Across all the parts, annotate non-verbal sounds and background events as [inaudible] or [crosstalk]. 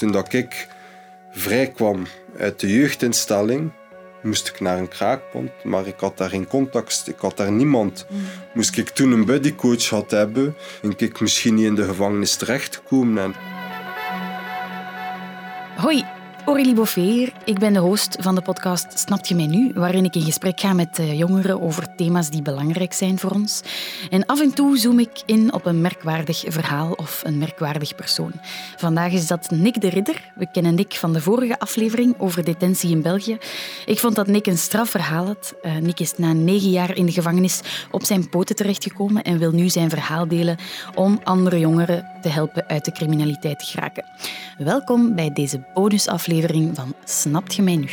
Toen dat ik vrij kwam uit de jeugdinstelling, moest ik naar een kraakpand, maar ik had daar geen contact, ik had daar niemand. Moest ik toen een buddycoach had hebben, en ik misschien niet in de gevangenis terechtgekomen. En Hoi, Aurélie Boffeer. Ik ben de host van de podcast Snap je mij nu? Waarin ik in gesprek ga met eh, jongeren over thema's die belangrijk zijn voor ons. En af en toe zoom ik in op een merkwaardig verhaal of een merkwaardig persoon. Vandaag is dat Nick de Ridder. We kennen Nick van de vorige aflevering over detentie in België. Ik vond dat Nick een straf verhaal had. Uh, Nick is na negen jaar in de gevangenis op zijn poten terechtgekomen en wil nu zijn verhaal delen om andere jongeren te helpen uit de criminaliteit te geraken. Welkom bij deze bonusaflevering van Snapt je mij nu?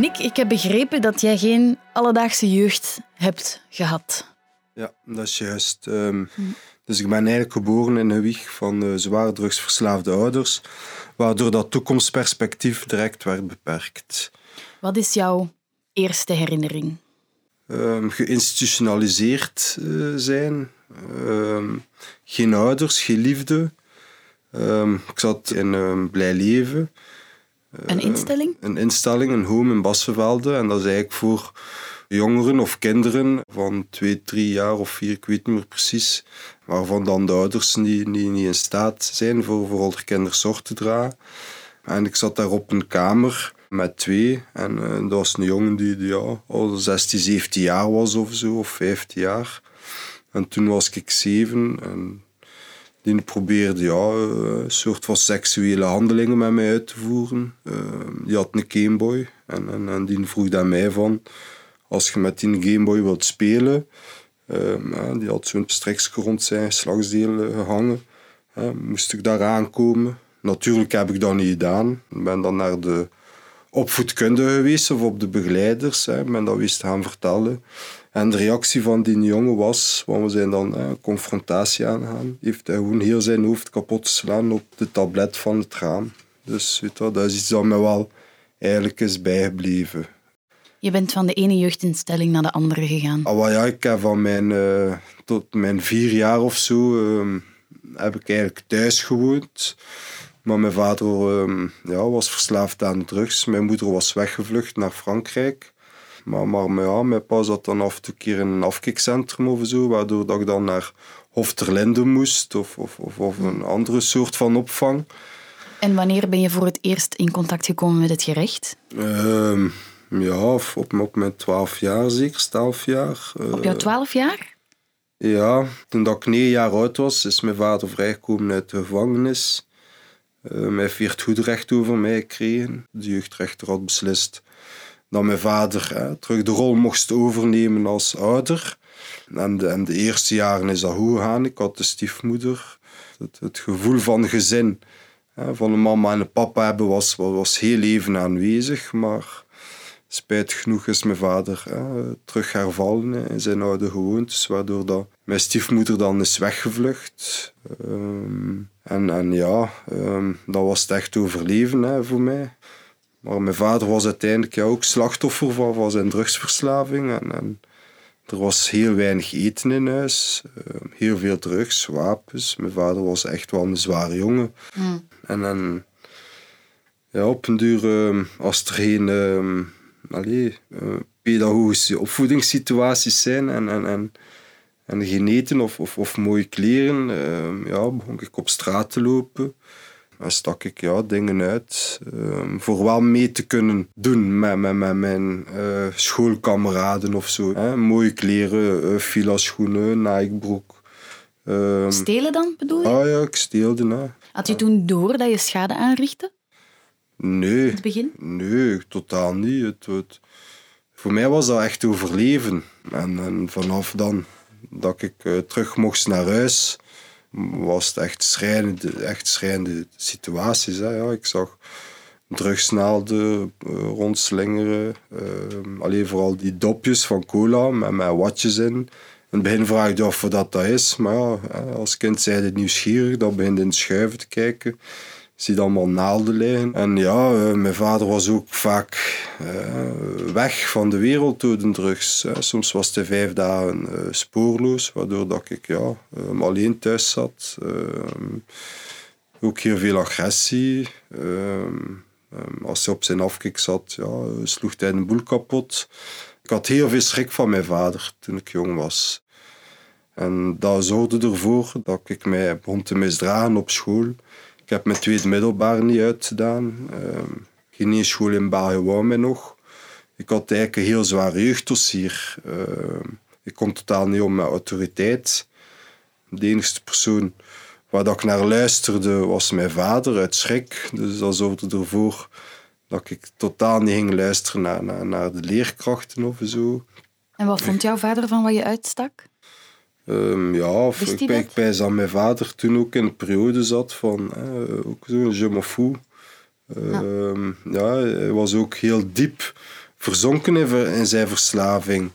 Nick, ik heb begrepen dat jij geen alledaagse jeugd hebt gehad. Ja, dat is juist. Um, dus ik ben eigenlijk geboren in een wieg van uh, zwaar drugsverslaafde ouders, waardoor dat toekomstperspectief direct werd beperkt. Wat is jouw eerste herinnering? Um, geïnstitutionaliseerd uh, zijn. Um, geen ouders, geen liefde. Um, ik zat in een blij leven. Een instelling? Een instelling, een home in Bassenvelde. En dat is eigenlijk voor jongeren of kinderen van twee, drie jaar of vier, ik weet niet meer precies, waarvan dan de ouders niet, niet, niet in staat zijn voor vooral de kinderzorg te dragen. En ik zat daar op een kamer met twee. En uh, dat was een jongen die, ja, al 16, 17 jaar was of zo, of 15 jaar. En toen was ik zeven en die probeerde ja, een soort van seksuele handelingen met mij uit te voeren. Uh, die had een Gameboy en, en, en die vroeg aan mij van, als je met die Gameboy wilt spelen, die had zo'n streksje rond zijn slagsdeel gehangen, moest ik daar aankomen. Natuurlijk heb ik dat niet gedaan. Ik ben dan naar de opvoedkunde geweest of op de begeleiders. Hè. Ben dat wist gaan vertellen. En de reactie van die jongen was, want we zijn dan een confrontatie aangegaan, heeft hij gewoon heel zijn hoofd kapot geslaan op de tablet van het raam. Dus weet je, dat is iets dat mij wel eigenlijk is bijgebleven. Je bent van de ene jeugdinstelling naar de andere gegaan. Ah, ja, ik heb van mijn, uh, tot mijn vier jaar of zo uh, heb ik eigenlijk thuis gewoond. Maar mijn vader um, ja, was verslaafd aan drugs. Mijn moeder was weggevlucht naar Frankrijk. Maar, maar ja, mijn pa zat dan af en toe keer in een afkikcentrum of zo, waardoor dat ik dan naar Hofterlinde moest of, of, of, of, een andere soort van opvang. En wanneer ben je voor het eerst in contact gekomen met het gerecht? Uh, ja, op, op mijn twaalf jaar zeker, twaalf jaar. Op jouw twaalf jaar? Ja, toen dat ik negen jaar oud was, is mijn vader vrijgekomen uit de gevangenis. Uh, hij heeft goed recht over mij gekregen. De jeugdrechter had beslist dat mijn vader terug de rol mocht overnemen als ouder. En de, en de eerste jaren is dat goed gegaan. Ik had de stiefmoeder. Het, het gevoel van gezin, hè, van een mama en een papa hebben, was, was heel even aanwezig. Maar spijtig genoeg is mijn vader hè, terug hervallen in zijn oude gewoontes, waardoor dat mijn stiefmoeder dan is weggevlucht. Um, en, en ja, um, dat was het echt overleven hè, voor mij. Maar mijn vader was uiteindelijk ja, ook slachtoffer van, van zijn drugsverslaving. En, en er was heel weinig eten in huis, um, heel veel drugs, wapens. Mijn vader was echt wel een zware jongen. Mm. En, en ja, op een duur, als er geen allee, uh, pedagogische opvoedingssituaties zijn en, en, en, en geen eten of, of, of mooie kleren, uh, ja, begon ik op straat te lopen. En stak ik ja, dingen uit uh, voor wel mee te kunnen doen met, met, met mijn uh, schoolkameraden of zo. Hè. Mooie kleren, uh, fila schoenen, Nike-broek. Ehm, Stelen dan, bedoel je? Ah ja, ik steelde. Hè. Had je toen door dat je schade aanrichtte? Nee. In het begin? Nee, totaal niet. Het, het, voor mij was dat echt overleven. En, en vanaf dan dat ik uh, terug mocht naar huis, was het echt schrijnende, echt schrijnende situaties. Hè. Ja, ik zag drugsnaalden uh, rondslingeren. Uh, alleen vooral die dopjes van cola met, met watjes in. In het begin vraag je af wat dat is. Maar ja, als kind zijn het nieuwsgierig. Dan begin je in schuiven te kijken ziet allemaal naalden liggen. En ja, uh, mijn vader was ook vaak uh, weg van de wereld door de drugs. Soms was hij vijf dagen uh, spoorloos, waardoor dat ik ja, alleen thuis zat. Ehm, ook heel veel agressie. Um, als hij op zijn afkik zat, ja, sloeg hij een boel kapot. Ik had heel veel schrik van mijn vader toen ik jong was. En dat zorgde ervoor dat ik mij begon te misdragen op school. Ik heb mijn tweede middelbaar niet uitgedaan. Uh, geen school in België wou nog. Ik had eigenlijk een heel zwaar jeugddossier. Uh, ik kon totaal niet om met autoriteit. De enige persoon waar dat ik naar luisterde was mijn vader uit schrik. Dus dat zorgde ervoor dat ik totaal niet ging luisteren naar, naar, naar de leerkrachten of zo. En wat vond jouw vader van wat je uitstak? Um, ja, of ik, ik pijs dat mijn vader toen ook in een periode zat van eh, ook zo'n je me fous. Um, ja. hij was ook heel diep verzonken in, in, zijn verslaving.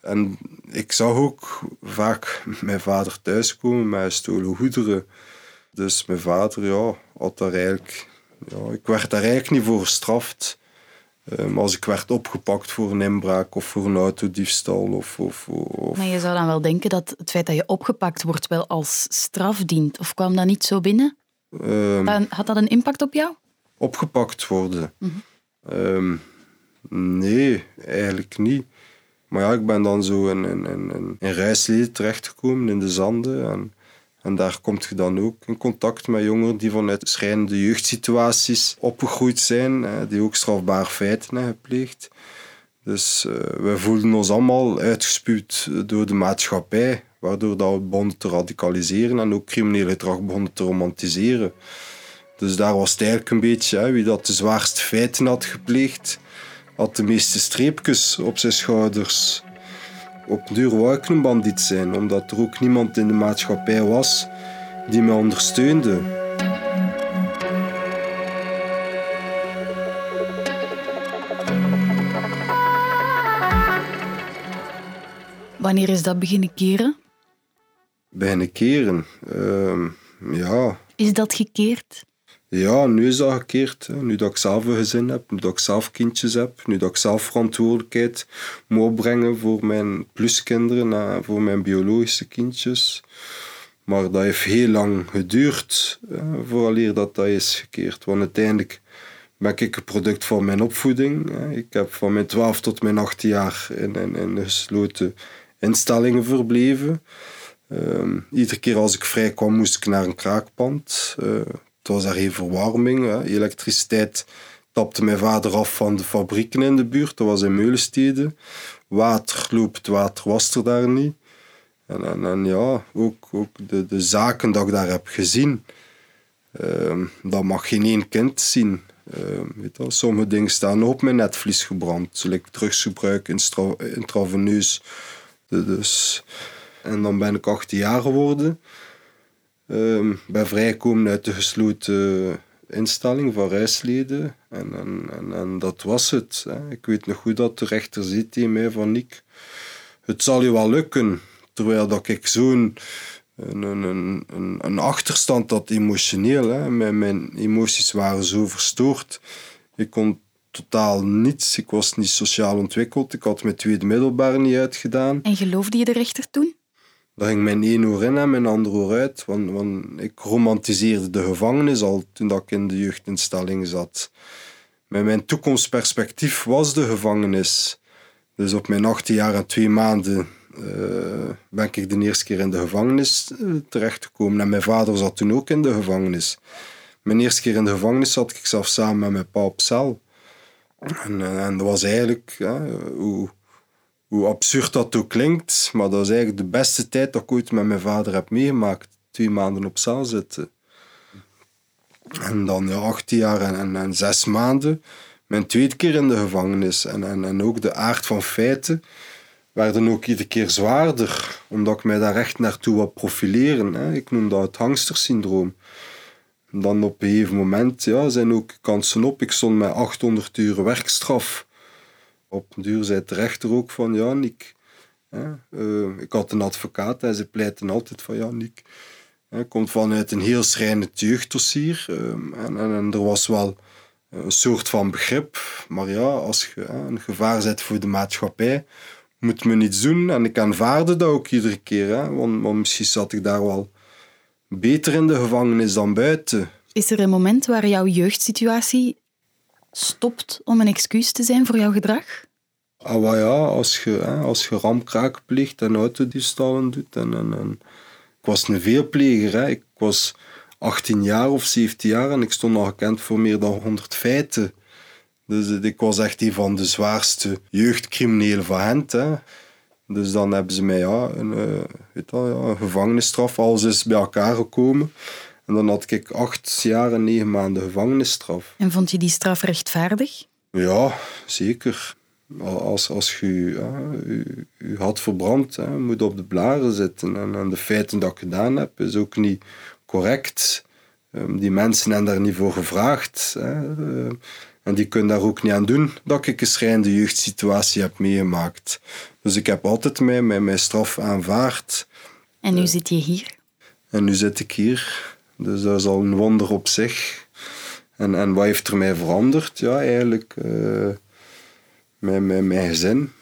En ik zag ook vaak mijn vader thuiskomen met stolen goederen. Dus mijn vader ja, had daar eigenlijk... Ja, ik werd daar eigenlijk niet voor gestraft. Um, als ik werd opgepakt voor een inbraak of voor een autodiefstal. Of, of, of... Maar je zou dan wel denken dat het feit dat je opgepakt wordt wel als straf dient. Of kwam dat niet zo binnen? Um, Had dat een impact op jou? Opgepakt worden? Mm -hmm. um, nee, eigenlijk niet. Maar ja, ik ben dan zo in, in, in, in Rijsleden terechtgekomen, in de Zanden. En en daar kom je dan ook in contact met jongeren die vanuit schrijnende jeugdsituaties opgegroeid zijn, die ook strafbare feiten hebben gepleegd. Dus uh, wij voelden ons allemaal uitgespuwd door de maatschappij, waardoor dat we begonnen te radicaliseren en ook criminele gedrag begonnen te romantiseren. Dus daar was het eigenlijk een beetje hè, wie dat de zwaarste feiten had gepleegd, had de meeste streepjes op zijn schouders. Op duur wou ik een bandiet zijn, omdat er ook niemand in de maatschappij was die me ondersteunde. Wanneer is dat beginnen keren? Beginnen keren? Uh, ja. Is dat gekeerd? Ja, nu is dat gekeerd. Nu dat ik zelf een gezin heb, nu dat ik zelf kindjes heb, nu dat ik zelf verantwoordelijkheid moet opbrengen voor mijn pluskinderen en voor mijn biologische kindjes. Maar dat heeft heel lang geduurd vooraleer dat dat is gekeerd. Want uiteindelijk ben ik een product van mijn opvoeding. Ik heb van mijn 12 tot mijn 18 jaar in, in, in gesloten instellingen verbleven. Um, iedere keer als ik vrij kwam, moest ik naar een kraakpand. Uh, het was daar geen verwarming. Hè. Elektriciteit tapte mijn vader af van de fabrieken in de buurt. Dat was in Meulenstede. Water loopt, water was er daar niet. En, en, en ja, ook, de, de zaken dat ik daar heb gezien, uh, dat mag geen één kind zien. Uh, weet je, sommige dingen staan op mijn netvlies gebrand. Zoals drugsgebruik intraveneus. Dus, en dan ben ik 18 jaar geworden. Uh, ben vrijgekomen uit de gesloten instelling van reisleden. En, en, en, en, dat was het. Hè. Ik weet nog goed dat de rechter ziet tegen mij van Nick, het zal je wel lukken. Terwijl dat ik zo'n een, een, een, een, achterstand had emotioneel. Mijn, mijn emoties waren zo verstoord. Ik kon totaal niets. Ik was niet sociaal ontwikkeld. Ik had mijn tweede middelbaar niet uitgedaan. En geloofde je de rechter toen? Daar ging mijn één oor in en mijn ander oor uit. Want, ik romantiseerde de gevangenis al toen ik in de jeugdinstelling zat. Mijn toekomstperspectief was de gevangenis. Dus op mijn 18 jaar en twee maanden uh, ben ik de eerste keer in de gevangenis uh, terechtgekomen. En mijn vader zat toen ook in de gevangenis. Mijn eerste keer in de gevangenis zat ik zelf samen met mijn pa op cel. En, eh, en dat was eigenlijk hoe, hoe absurd dat ook klinkt, maar dat is eigenlijk de beste tijd dat ik ooit met mijn vader heb meegemaakt. Twee maanden op cel zitten. En dan ja, 18 jaar en, en, en, zes maanden. Mijn tweede keer in de gevangenis. En, en, en ook de aard van feiten werden ook iedere keer zwaarder. Omdat ik mij daar echt naartoe wil profileren. Hè. Ik noem dat het hangstersyndroom. En dan op een gegeven moment ja, zijn ook kansen op. Ik stond met 800 uur werkstraf op een duur rechter ook van, ja, Nick, hè, uh, ik had een advocaat en ze pleiten altijd van, ja, Nick, Hij komt vanuit een heel schrijnend jeugddossier. Ehm, en, en, er was wel een soort van begrip. Maar ja, als je een gevaar zet voor de maatschappij, moet men iets doen. En ik aanvaarde dat ook iedere keer. Hè? Want misschien zat ik daar wel beter in de gevangenis dan buiten. Is er een moment waar jouw jeugdsituatie stopt om een excuus te zijn voor jouw gedrag? Ah, ja, als je, hè, als je ramkraak pleegt en autodiefstallen doet. En, en, en, ik was een veelpleger. Ik was 18 jaar of 17 jaar en ik stond al gekend voor meer dan 100 feiten. Dus eh, ik was echt een van de zwaarste jeugdcriminelen van Gent. Dus dan hebben ze mij ja, een, uh, weet een gevangenisstraf, alles is bij elkaar gekomen. En dan had ik acht jaar en negen maanden gevangenisstraf. En vond je die straf rechtvaardig? Ja, zeker. Als, als je je, had verbrand, hè, moet op de blaren zitten. En, en, de feiten dat ik gedaan heb, is ook niet correct. Um, die mensen hebben daar niet voor gevraagd. Hè. Uh, en die kunnen daar ook niet aan doen dat ik een schrijnende jeugdsituatie heb meegemaakt. Dus ik heb altijd mij, mij mijn straf aanvaard. En nu zit je hier? En nu zit ik hier. Dus dat is al een wonder op zich. En, en wat heeft er mij veranderd? Ja, eigenlijk mijn, mijn, mijn gezin.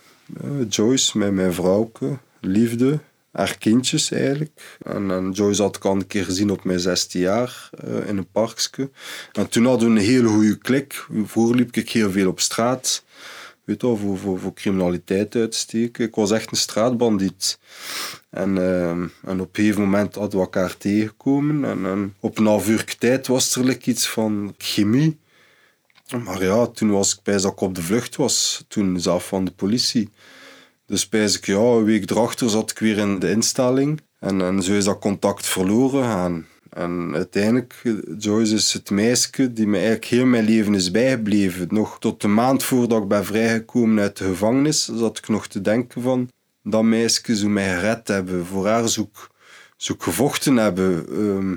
Uh, Joyce, mijn, mijn vrouwke, liefde, haar kindjes eigenlijk. En, en Joyce had ik al een keer gezien op mijn 16 jaar uh, in een parkje. En toen hadden we een hele goede klik. Vroeger liep ik heel veel op straat. Weet je, voor, voor, criminaliteit uitsteken. Ik was echt een straatbandiet. En, uh, en op een gegeven moment hadden we elkaar tegengekomen. En, en op een half uur tijd was er iets van chemie. Maar ja, toen was ik bij dat ik op de vlucht was. Toen zelf van de politie. Dus bij ik, ja, een week erachter zat ik weer in de instelling. En, en zo is dat contact verloren gaan. En uiteindelijk, Joyce is het meisje die me eigenlijk heel mijn leven is bijgebleven. Nog tot de maand voordat ik ben vrijgekomen uit de gevangenis, zat ik nog te denken van dat meisje zou mij gered hebben. Voor haar zou gevochten hebben. Ehm,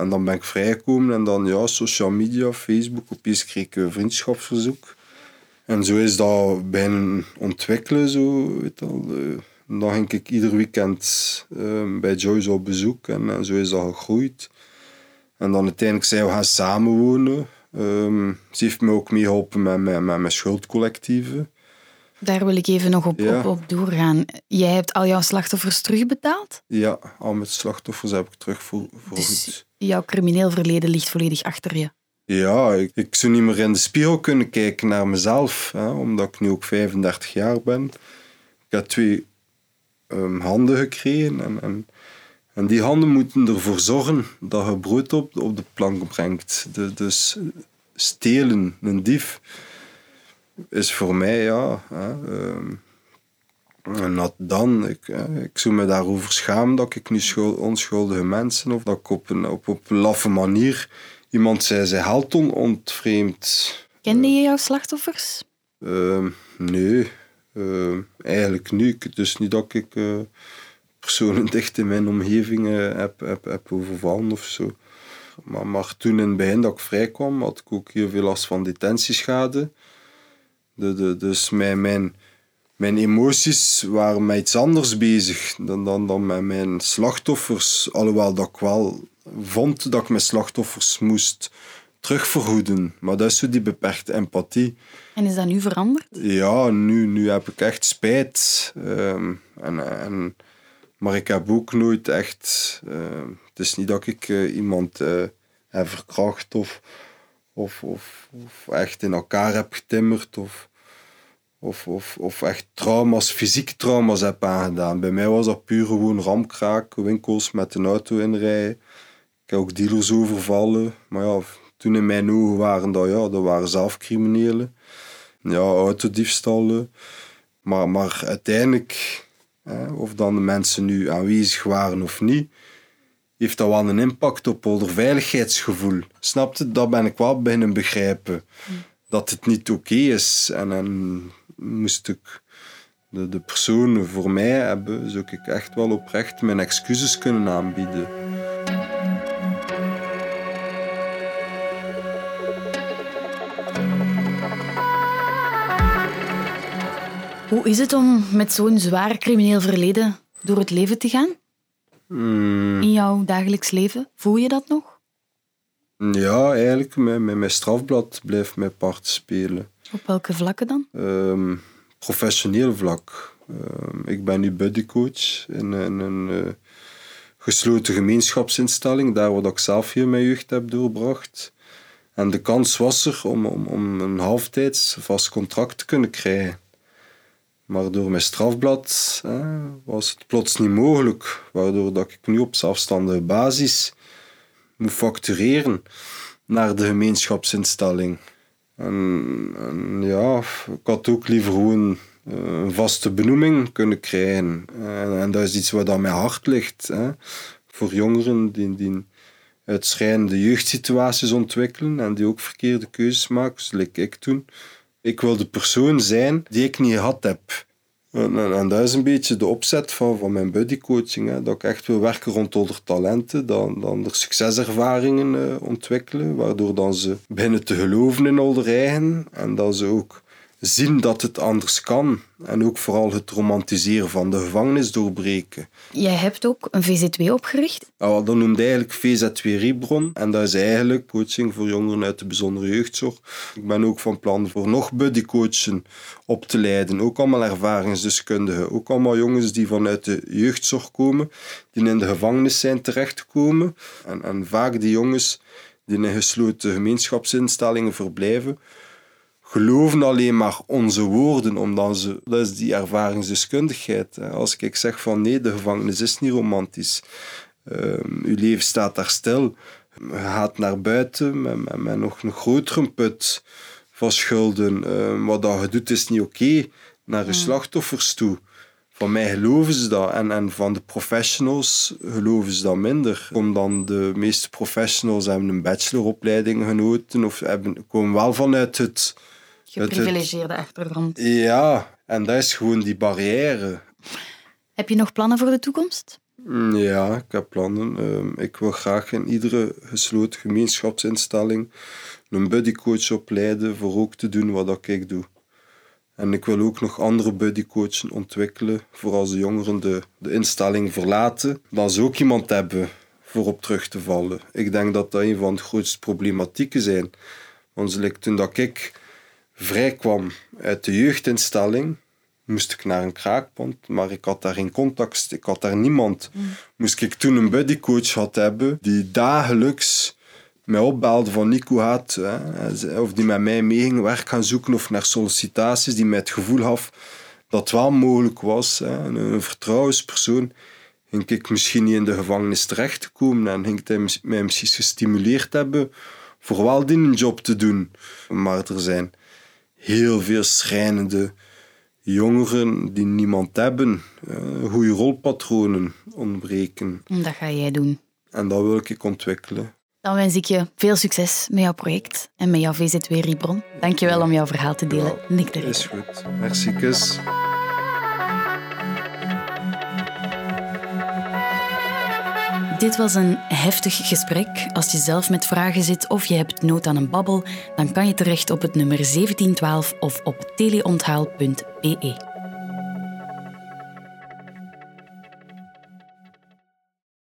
en dan ben ik vrijgekomen en dan ja, social media, Facebook, opeens kreeg ik een vriendschapsverzoek. En zo is dat bijna ontwikkelen. Zo, weet al. Dan ging ik ieder weekend uh, bij Joyce op bezoek en, en, zo is dat gegroeid. En dan uiteindelijk zijn we gaan samenwonen. Um, ze heeft me ook meegeholpen met, met, met mijn schuldcollectieven. Daar wil ik even nog op, op, op, doorgaan. Jij hebt al jouw slachtoffers terugbetaald? Ja, al mijn slachtoffers heb ik terug voor, voor dus goed. jouw crimineel verleden ligt volledig achter je? Ja, ik, ik zou niet meer in de spiegel kunnen kijken naar mezelf, hè, omdat ik nu ook 35 jaar ben. Ik heb twee um, handen gekregen en, en, en, die handen moeten ervoor zorgen dat je brood op, op de plank brengt. De, dus stelen, een dief, is voor mij, ja... Hè, um, en dat dan, ik, ik zou me daarover schamen dat ik nu onschuldige mensen of dat ik op een, op, op een laffe manier iemand zei zijn geld on ontvreemd. Kende je jouw slachtoffers? Uh, nee, uh, eigenlijk niet. Dus niet dat ik uh, personen [laughs] dicht in mijn omgeving heb, heb, heb overvallen of zo. Maar, maar toen in het begin dat ik vrijkwam, had ik ook heel veel last van detentieschade. De, de, dus mijn, mijn, mijn emoties waren met iets anders bezig dan, dan, dan met mijn slachtoffers. Alhoewel dat ik wel vond dat ik mijn slachtoffers moest terugvergoeden. Maar dat is zo die beperkte empathie. En is dat nu veranderd? Ja, nu, nu heb ik echt spijt. Um, en, en, maar ik heb ook nooit echt... Uh, het is niet dat ik uh, iemand uh, heb verkracht of, of, of, of, echt in elkaar heb getimmerd of, of, of, of echt trauma's, fysieke trauma's heb aangedaan. Bij mij was dat puur gewoon ramkraak, winkels met een auto inrijden ik heb ook dealers overvallen. Maar ja, toen in mijn ogen waren dat, ja, dat waren zelf criminelen. Ja, autodiefstallen. Maar, maar uiteindelijk, hè, of dan de mensen nu aanwezig waren of niet, heeft dat wel een impact op hun veiligheidsgevoel. Snapte? Dat ben ik wel beginnen begrijpen. Dat het niet oké is. En dan moest ik de, de personen voor mij hebben, zou ik echt wel oprecht mijn excuses kunnen aanbieden. Hoe is het om met zo'n zwaar crimineel verleden door het leven te gaan? Mm, in jouw dagelijks leven? Voel je dat nog? ja, eigenlijk, met mijn strafblad blijft mij part spelen. Op welke vlakken dan? Ehm, professioneel vlak. Ehm, ik ben nu buddycoach in, in een eh, gesloten gemeenschapsinstelling, daar waar ik zelf hier mijn jeugd heb doorgebracht. En de kans was er om, om, om een halftijds vast contract te kunnen krijgen. Maar door mijn strafblad was het plots niet mogelijk, waardoor dat ik nu op zelfstandige basis moet factureren naar de gemeenschapsinstelling. En, ja, ik had ook liever gewoon eh, een vaste benoeming kunnen krijgen. En, en dat is iets wat aan mijn hart ligt. Hè. Voor jongeren die, die uitschrijnende jeugdsituaties ontwikkelen en die ook verkeerde keuzes maken, zoals ik toen. Ik wil de persoon zijn die ik niet gehad heb. En, dat is een beetje de opzet van, van mijn buddycoaching. Dat ik echt wil werken rond onder talenten, dan, dan er succeservaringen eh, ontwikkelen, waardoor dan ze beginnen te geloven in hun eigen en dat ze ook zien dat het anders kan. En ook vooral het romantiseren van de gevangenis doorbreken. Jij hebt ook een VZ2 opgericht. Nou, dat noemde eigenlijk VZ2 Ribron. En dat is eigenlijk coaching voor jongeren uit de bijzondere jeugdzorg. Ik ben ook van plan voor nog buddycoachen op te leiden. Ook allemaal ervaringsdeskundigen. Ook allemaal jongens die vanuit de jeugdzorg komen, die in de gevangenis zijn terechtgekomen. En, en vaak die jongens die in gesloten gemeenschapsinstellingen verblijven, geloven alleen maar onze woorden, omdat ze, dat is die ervaringsdeskundigheid. Als ik zeg van nee, de gevangenis is niet romantisch, um, uw leven staat daar stil, je gaat naar buiten met, met, met nog een grotere put van schulden, um, wat dat je doet is niet oké, naar je slachtoffers toe. Van mij geloven ze dat. En, en van de professionals geloven ze dat minder. Omdat de meeste professionals hebben een bacheloropleiding genoten of hebben, komen wel vanuit het geprivilegeerde achtergrond. Ja, en dat is gewoon die barrière. Heb je nog plannen voor de toekomst? Mm, ja, ik heb plannen. Ehm, ik wil graag in iedere gesloten gemeenschapsinstelling een buddycoach opleiden voor ook te doen wat ik doe. En ik wil ook nog andere buddycoachen ontwikkelen voor als de jongeren de, de instelling verlaten, dat ze ook iemand hebben voor op terug te vallen. Ik denk dat dat een van de grootste problematieken zijn. Want toen dat ik vrij kwam uit de jeugdinstelling, moest ik naar een kraakpand, maar ik had daar geen contact, ik had daar niemand. Mm. Moest ik toen een buddycoach had hebben die dagelijks mij opbelde van Nico had, hè, of die met mij mee ging werk gaan zoeken of naar sollicitaties, die mij het gevoel gaf dat het wel mogelijk was. Hè, een, vertrouwenspersoon ging ik misschien niet in de gevangenis terecht te komen en ging hij mij misschien gestimuleerd hebben voor wel die een job te doen. Maar er zijn heel veel schrijnende jongeren die niemand hebben. Uh, goede rolpatronen ontbreken. Dat ga jij doen. En dat wil ik ontwikkelen. Dan wens ik je veel succes met jouw project en met jouw VZW Ribron. Dank je wel om jouw verhaal te delen, Nick de Is goed. Merci, kus. Dit was een heftig gesprek. Als je zelf met vragen zit of je hebt nood aan een babbel, dan kan je terecht op het nummer 1712 of op teleonthaal.be.